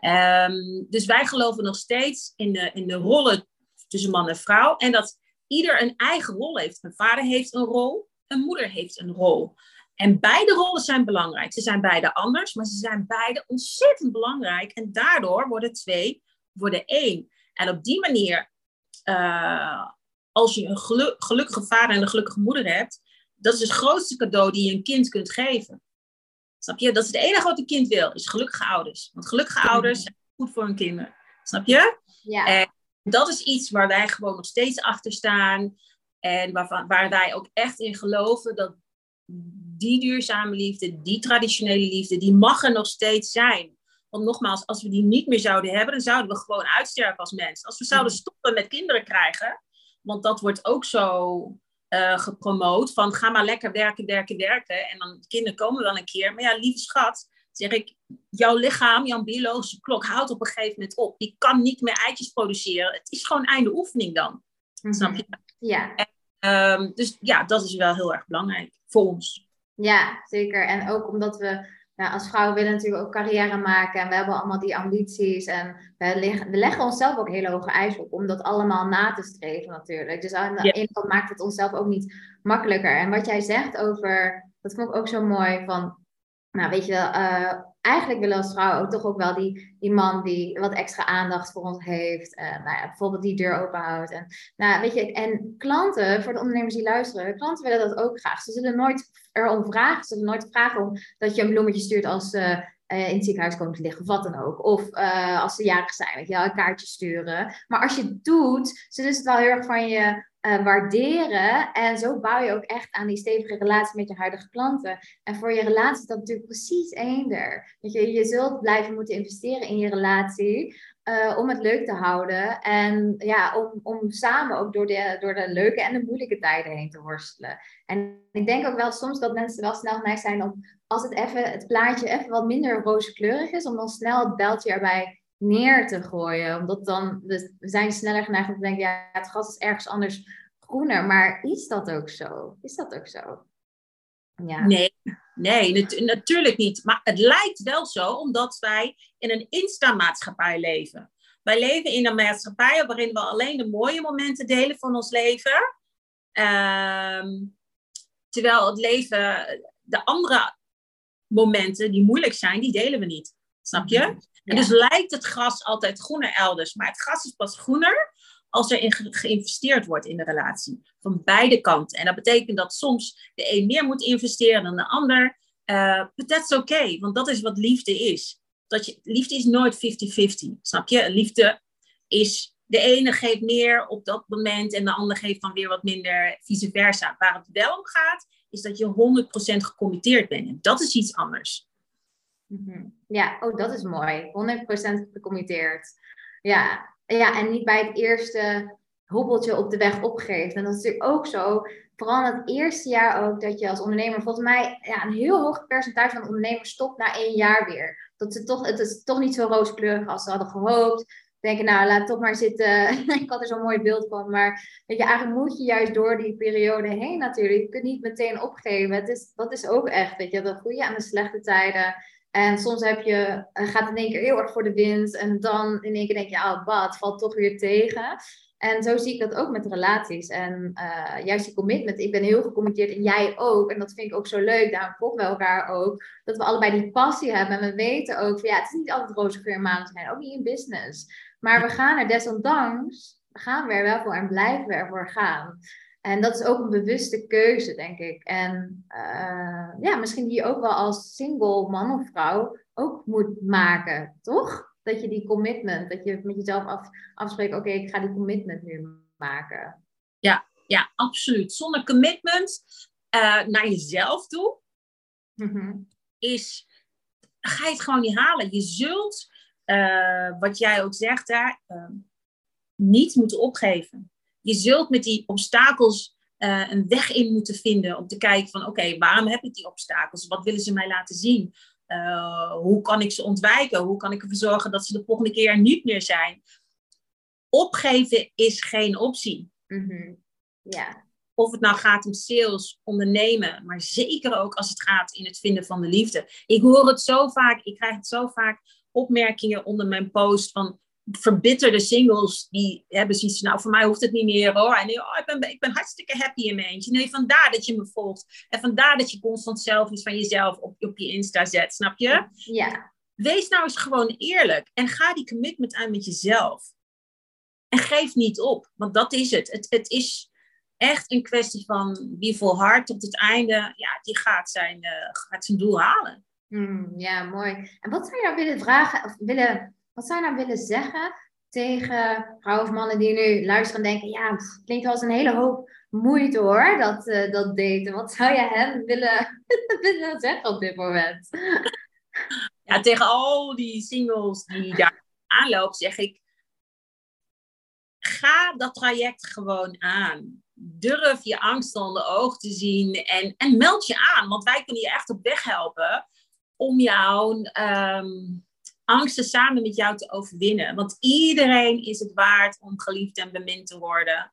Um, dus wij geloven nog steeds in de, in de rollen tussen man en vrouw. En dat ieder een eigen rol heeft. Een vader heeft een rol, een moeder heeft een rol. En beide rollen zijn belangrijk. Ze zijn beide anders, maar ze zijn beide ontzettend belangrijk. En daardoor worden twee, worden één. En op die manier, uh, als je een gelukkige vader en een gelukkige moeder hebt, dat is het grootste cadeau die je een kind kunt geven. Snap je? Dat is het enige wat een kind wil, is gelukkige ouders. Want gelukkige ouders zijn goed voor hun kinderen. Snap je? Ja. En dat is iets waar wij gewoon nog steeds achter staan. En waarvan, waar wij ook echt in geloven dat die duurzame liefde, die traditionele liefde, die mag er nog steeds zijn. Want nogmaals, als we die niet meer zouden hebben, dan zouden we gewoon uitsterven als mens. Als we zouden mm. stoppen met kinderen krijgen, want dat wordt ook zo uh, gepromoot van ga maar lekker werken, werken, werken. En dan kinderen komen wel een keer. Maar ja, lieve schat, zeg ik, jouw lichaam, jouw biologische klok houdt op een gegeven moment op. Die kan niet meer eitjes produceren. Het is gewoon einde oefening dan. Mm-hmm. Snap je? Ja. En, um, dus ja, dat is wel heel erg belangrijk voor ons. Ja, zeker. En ook omdat we nou, als vrouwen willen natuurlijk ook carrière maken en we hebben allemaal die ambities en we, leggen, we leggen onszelf ook hele hoge eisen op om dat allemaal na te streven natuurlijk. Dus aan de ene kant maakt het onszelf ook niet makkelijker. En wat jij zegt over, dat vond ik ook zo mooi van, nou weet je wel, uh, eigenlijk willen als vrouw ook toch ook wel die, die man die wat extra aandacht voor ons heeft. Uh, nou ja, bijvoorbeeld die deur openhoudt. En, nou, weet je, en klanten, voor de ondernemers die luisteren, klanten willen dat ook graag. Ze zullen nooit erom vragen. Ze zullen nooit vragen om dat je een bloemetje stuurt als ze uh, in het ziekenhuis komen te liggen, of wat dan ook. Of uh, als ze jarig zijn, weet je wel, een kaartje sturen. Maar als je het doet, zullen ze het wel heel erg van je uh, waarderen. En zo bouw je ook echt aan die stevige relatie met je huidige klanten. En voor je relatie is dat natuurlijk precies eender. Je, je zult blijven moeten investeren in je relatie. Uh, om het leuk te houden. En ja, om, om samen ook door de, door de leuke en de moeilijke tijden heen te worstelen. En ik denk ook wel soms dat mensen wel snel geneigd zijn om, als het, even, het plaatje even wat minder rooskleurig is, om dan snel het beltje erbij neer te gooien. Omdat dan, dus we zijn sneller geneigd om te denken, ja, het gras is ergens anders groener. Maar is dat ook zo? Is dat ook zo? Ja. Nee, nee, natuurlijk niet. Maar het lijkt wel zo, omdat wij in een Insta-maatschappij leven. Wij leven in een maatschappij waarin we alleen de mooie momenten delen van ons leven. Ehm, terwijl het leven, de andere momenten die moeilijk zijn, die delen we niet. Snap je? Mhm. En dus lijkt het gras altijd groener elders. Maar het gras is pas groener als er in geïnvesteerd wordt in de relatie. Van beide kanten. En dat betekent dat soms de een meer moet investeren dan de ander. Uh, but that's okay, want dat is wat liefde is. Dat je, liefde is nooit 50-50, snap je? Liefde is, de ene geeft meer op dat moment en de ander geeft dan weer wat minder, vice versa. Waar het wel om gaat, is dat je 100% gecommitteerd bent. En dat is iets anders. Mhm. Ja, oh, dat is mooi. 100% gecommitteerd. Ja, ja, en niet bij het eerste hobbeltje op de weg opgeeft. En dat is natuurlijk ook zo, vooral in het eerste jaar ook, dat je als ondernemer, volgens mij, ja, een heel hoog percentage van ondernemers stopt na één jaar weer. Dat ze toch, het is toch niet zo rooskleurig als ze hadden gehoopt. Denken, nou, laat toch maar zitten. ik had er zo'n mooi beeld van. Maar weet je, eigenlijk moet je juist door die periode heen natuurlijk. Je kunt niet meteen opgeven. Het is, dat is ook echt, weet je, de goede aan de slechte tijden. En soms heb je, eh, gaat in één keer heel erg voor de wind. En dan in één keer denk je, oh, wat, valt toch weer tegen. En zo zie ik dat ook met relaties. En uh, juist die commitment. Ik ben heel gecommitteerd en jij ook. En dat vind ik ook zo leuk. Daarom volgen we elkaar ook. Dat we allebei die passie hebben. En we weten ook van ja, het is niet altijd roze geur en maneschijn. Ook niet in business. Maar we gaan er desondanks, gaan we er wel voor en blijven we ervoor gaan. En dat is ook een bewuste keuze, denk ik. En uh, ja, misschien die je ook wel als single man of vrouw ook moet maken, toch? Dat je die commitment, dat je met jezelf af, afspreekt, oké, ik ga die commitment nu maken. Ja, ja, absoluut. Zonder commitment uh, naar jezelf toe, mm-hmm. is, ga je het gewoon niet halen. Je zult, uh, wat jij ook zegt daar, niet moeten opgeven je zult met die obstakels uh, een weg in moeten vinden om te kijken van oké, waarom heb ik die obstakels? Wat willen ze mij laten zien? Uh, hoe kan ik ze ontwijken? Hoe kan ik ervoor zorgen dat ze de volgende keer er niet meer zijn? Opgeven is geen optie. Mm Of het nou gaat om sales, ondernemen, maar zeker ook als het gaat in het vinden van de liefde. Ik hoor het zo vaak, ik krijg het zo vaak opmerkingen onder mijn post van verbitterde singles, die hebben zoiets nou voor mij hoeft het niet meer hoor. En oh, ik, ben, ik ben hartstikke happy in mijn eentje. Nee, vandaar dat je me volgt. En vandaar dat je constant selfies van jezelf op, op je Insta zet, snap je? Ja. Wees nou eens gewoon eerlijk en ga die commitment aan met jezelf. En geef niet op, want dat is het. Het, het is echt een kwestie van wie volhardt tot het einde, ja, die gaat zijn, uh, gaat zijn doel halen. Hmm, ja, mooi. En wat zou je nou willen vragen, of willen wat zou je nou willen zeggen tegen vrouwen of mannen die nu luisteren en denken, ja, het klinkt als een hele hoop moeite hoor, dat, uh, dat daten. Wat zou je hen willen, willen zeggen op dit moment? Ja, tegen al die singles die daar aanlopen, zeg ik, ga dat traject gewoon aan. Durf je angst onder oog te zien en, en meld je aan, want wij kunnen je echt op weg helpen om jou um, angsten samen met jou te overwinnen. Want iedereen is het waard om geliefd en bemind te worden.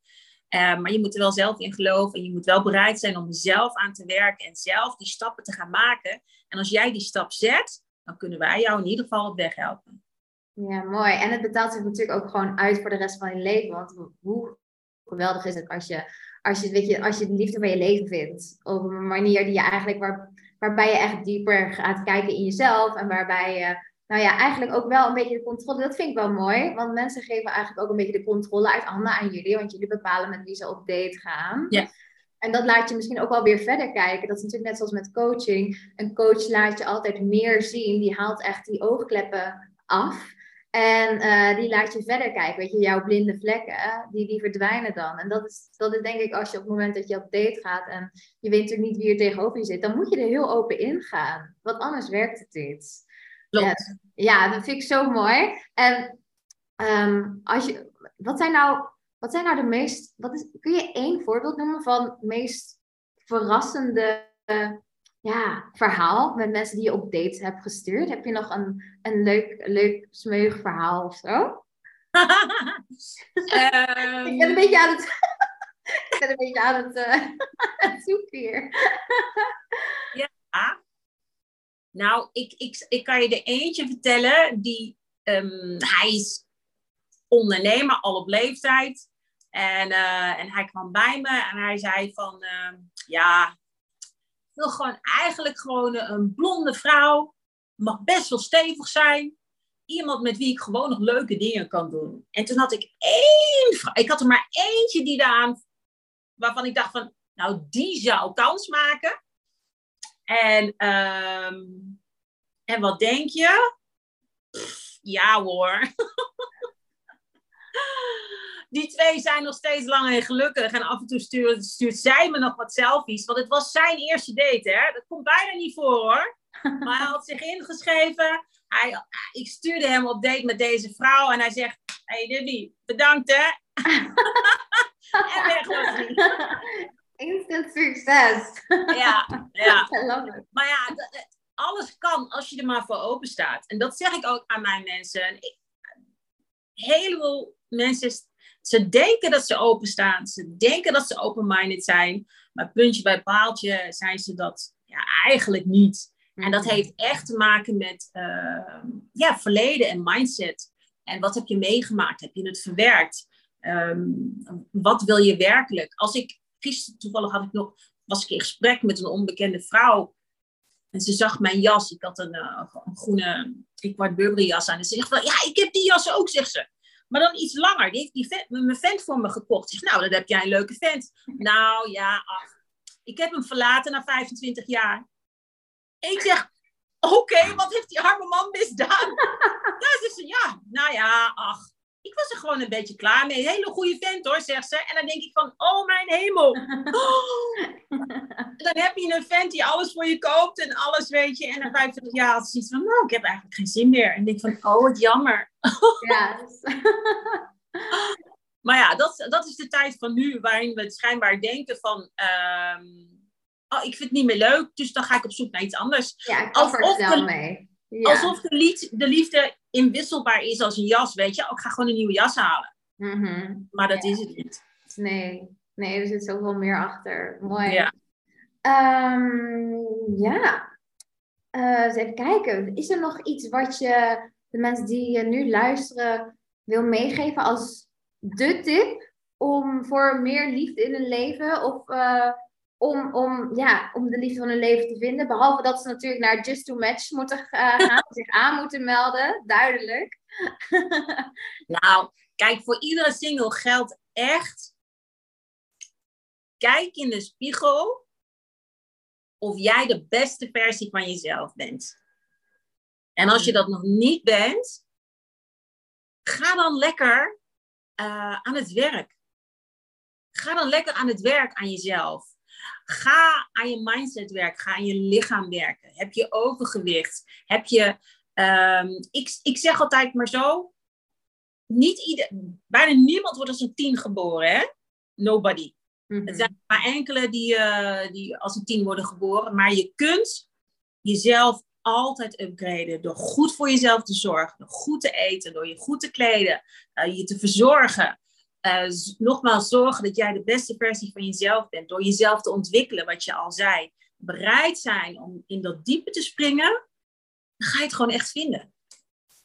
Uh, maar je moet er wel zelf in geloven en je moet wel bereid zijn om zelf aan te werken en zelf die stappen te gaan maken. En als jij die stap zet, dan kunnen wij jou in ieder geval op weg helpen. Ja, mooi. En het betaalt zich natuurlijk ook gewoon uit voor de rest van je leven. Want hoe geweldig is het als je, als je, weet je, als je de liefde van je leven vindt. Op een manier die je eigenlijk, waar, waarbij je echt dieper gaat kijken in jezelf. En waarbij je, nou ja, eigenlijk ook wel een beetje de controle. Dat vind ik wel mooi. Want mensen geven eigenlijk ook een beetje de controle uit handen aan jullie. Want jullie bepalen met wie ze op date gaan. Ja. En dat laat je misschien ook wel weer verder kijken. Dat is natuurlijk net zoals met coaching. Een coach laat je altijd meer zien. Die haalt echt die oogkleppen af. En uh, die laat je verder kijken. Weet je, jouw blinde vlekken, die, die verdwijnen dan. En dat is, dat is denk ik als je op het moment dat je op date gaat en je weet natuurlijk niet wie er tegenover je zit, dan moet je er heel open in gaan. Want anders werkt het niet. Ja, ja, dat vind ik zo mooi. En um, als je, wat zijn nou, wat zijn nou de meest, wat is, kun je één voorbeeld noemen van de meest verrassende ja, verhaal met mensen die je op dates hebt gestuurd? Heb je nog een, een leuk, leuk smeug verhaal of zo? um... ik ben een beetje aan het, ik ben een beetje aan het, uh, het zoeken hier. Nou, ik, ik, ik kan je er eentje vertellen. Die, um, hij is ondernemer, al op leeftijd. En, uh, en hij kwam bij me en hij zei van... Uh, ja, wil gewoon eigenlijk gewoon een blonde vrouw. Mag best wel stevig zijn. Iemand met wie ik gewoon nog leuke dingen kan doen. En toen had ik één vrouw. Ik had er maar eentje die daar waarvan ik dacht van, nou die zou kans maken. En, ehm, en wat denk je? ja hoor. die twee zijn nog steeds lang en gelukkig. En af en toe stuurt, stuurt zij me nog wat selfies. Want het was zijn eerste date, hè. Dat komt bijna niet voor, hoor. Maar hij had zich ingeschreven. Hij, ik stuurde hem op date met deze vrouw. En hij zegt, hey Debbie, bedankt, hè. en weg was hij. Instant succes. ja, ja. Maar ja, alles kan als je er maar voor open staat. En dat zeg ik ook aan mijn mensen. Ik, een heleboel mensen ze denken dat ze openstaan. Ze denken dat ze open-minded zijn. Maar puntje bij paaltje zijn ze dat ja, eigenlijk niet. En dat mhm. heeft echt te maken met uh, ja, verleden en mindset. En wat heb je meegemaakt? Heb je het verwerkt? Um, wat wil je werkelijk? Als ik gisteren toevallig had ik nog, was ik in gesprek met een onbekende vrouw. En ze zag mijn jas. Ik had een, uh, een groene kwart Burberry jas aan. En ze zegt van, ja, ik heb die jas ook, zegt ze. Maar dan iets langer. Die heeft die vent, mijn vent voor me gekocht. Zeg, nou, dan heb jij een leuke vent. Nou ja, ach. Ik heb hem verlaten na 25 jaar. ik zeg, oké, wat heeft die arme man misdaan? ja, ze zegt, ja, nou ja, ach. Ik was er gewoon een beetje klaar mee. Hele goede vent hoor, zegt ze. En dan denk ik van, oh mijn hemel. Oh. Dan heb je een vent die alles voor je koopt en alles weet je. En na 25 jaar had ze iets van, nou, ik heb eigenlijk geen zin meer. En denk van, oh, wat jammer. ja. maar ja, dat, dat is de tijd van nu waarin we schijnbaar denken van... Ehm, oh, ik vind het niet meer leuk, dus dan ga ik op zoek naar iets anders. Ja, ik alsof er de, mee. Alsof de, lied, de liefde inwisselbaar is als een jas, weet je. Oh, ik ga gewoon een nieuwe jas halen. Mhm. Maar dat is het niet. Nee. nee, er zit zoveel meer achter. Mooi. Ja. Um, ja. Uh, eens even kijken. Is er nog iets wat je de mensen die nu luisteren wil meegeven als de tip om voor meer liefde in hun leven? Of uh, om, om, ja, om de liefde van hun leven te vinden. Behalve dat ze natuurlijk naar Just to Match moeten uh, gaan, zich aan moeten melden, duidelijk. nou, kijk, voor iedere single geldt echt. Kijk in de spiegel of jij de beste versie van jezelf bent. En als je dat nog niet bent, ga dan lekker uh, aan het werk. Ga dan lekker aan het werk aan jezelf. Ga aan je mindset werken. Ga aan je lichaam werken. Heb je overgewicht? Heb je. Um, ik, ik zeg altijd maar zo. Niet ieder, bijna niemand wordt als een tien geboren, hè? Nobody. Mm Het zijn maar enkele die, uh, die als een tien worden geboren. Maar je kunt jezelf altijd upgraden door goed voor jezelf te zorgen, door goed te eten, door je goed te kleden, uh, je te verzorgen. Uh, nogmaals zorgen dat jij de beste versie van jezelf bent. Door jezelf te ontwikkelen, wat je al zei. Bereid zijn om in dat diepe te springen. Dan ga je het gewoon echt vinden.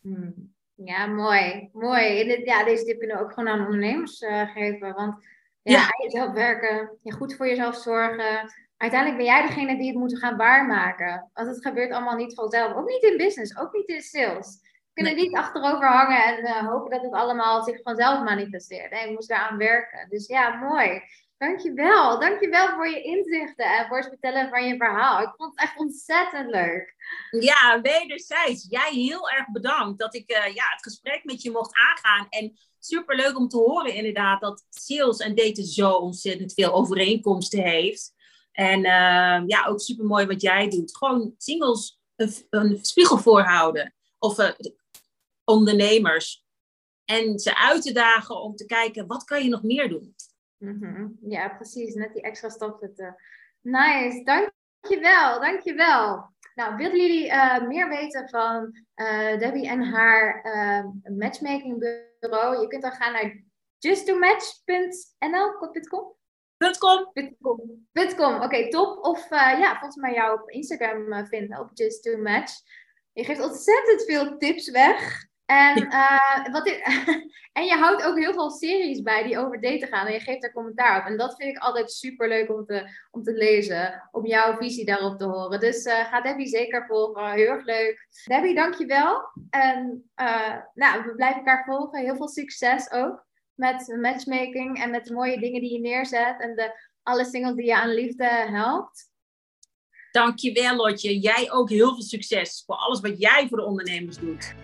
Hmm. Ja, mooi. Mooi. dit, ja, deze tip kunnen we ook gewoon aan ondernemers uh, geven. Want ja, ja. aan jezelf werken, ja, goed voor jezelf zorgen. Uiteindelijk ben jij degene die het moet gaan waarmaken. Want het gebeurt allemaal niet vanzelf. Ook niet in business, ook niet in sales. We kunnen niet achterover hangen en uh, hopen dat het allemaal zich vanzelf manifesteert. Nee, je moet aan werken. Dus ja, mooi. Dankjewel. Dankjewel voor je inzichten en voor het vertellen van je verhaal. Ik vond het echt ontzettend leuk. Ja, wederzijds. Jij heel erg bedankt dat ik uh, ja, het gesprek met je mocht aangaan. En super leuk om te horen inderdaad dat sales en daten zo ontzettend veel overeenkomsten heeft. En uh, ja, ook super mooi wat jij doet. Gewoon singles een, een spiegel voorhouden. Of uh, ondernemers. En ze uit te dagen om te kijken, wat kan je nog meer doen? Mm -hmm. Ja, precies. Net die extra stap zetten. Nice. Dankjewel. Dankjewel. Nou, willen jullie uh, meer weten van uh, Debbie en haar uh, matchmaking bureau? Je kunt dan gaan naar justtomatch.nl.com. .com. .com. Oké, okay, top. Of ja, volgens mij jou op Instagram vinden op Just Match. Je geeft ontzettend veel tips weg. En, uh, wat en je houdt ook heel veel series bij die over daten gaan en je geeft daar commentaar op. En dat vind ik altijd super leuk om te, om te lezen, om jouw visie daarop te horen. Dus uh, ga Debbie zeker volgen, heel erg leuk. Debbie, dankjewel. En uh, nou, we blijven elkaar volgen. Heel veel succes ook met matchmaking en met de mooie dingen die je neerzet en de, alle singles die je aan liefde helpt. Dankjewel Lotje. Jij ook heel veel succes voor alles wat jij voor de ondernemers doet.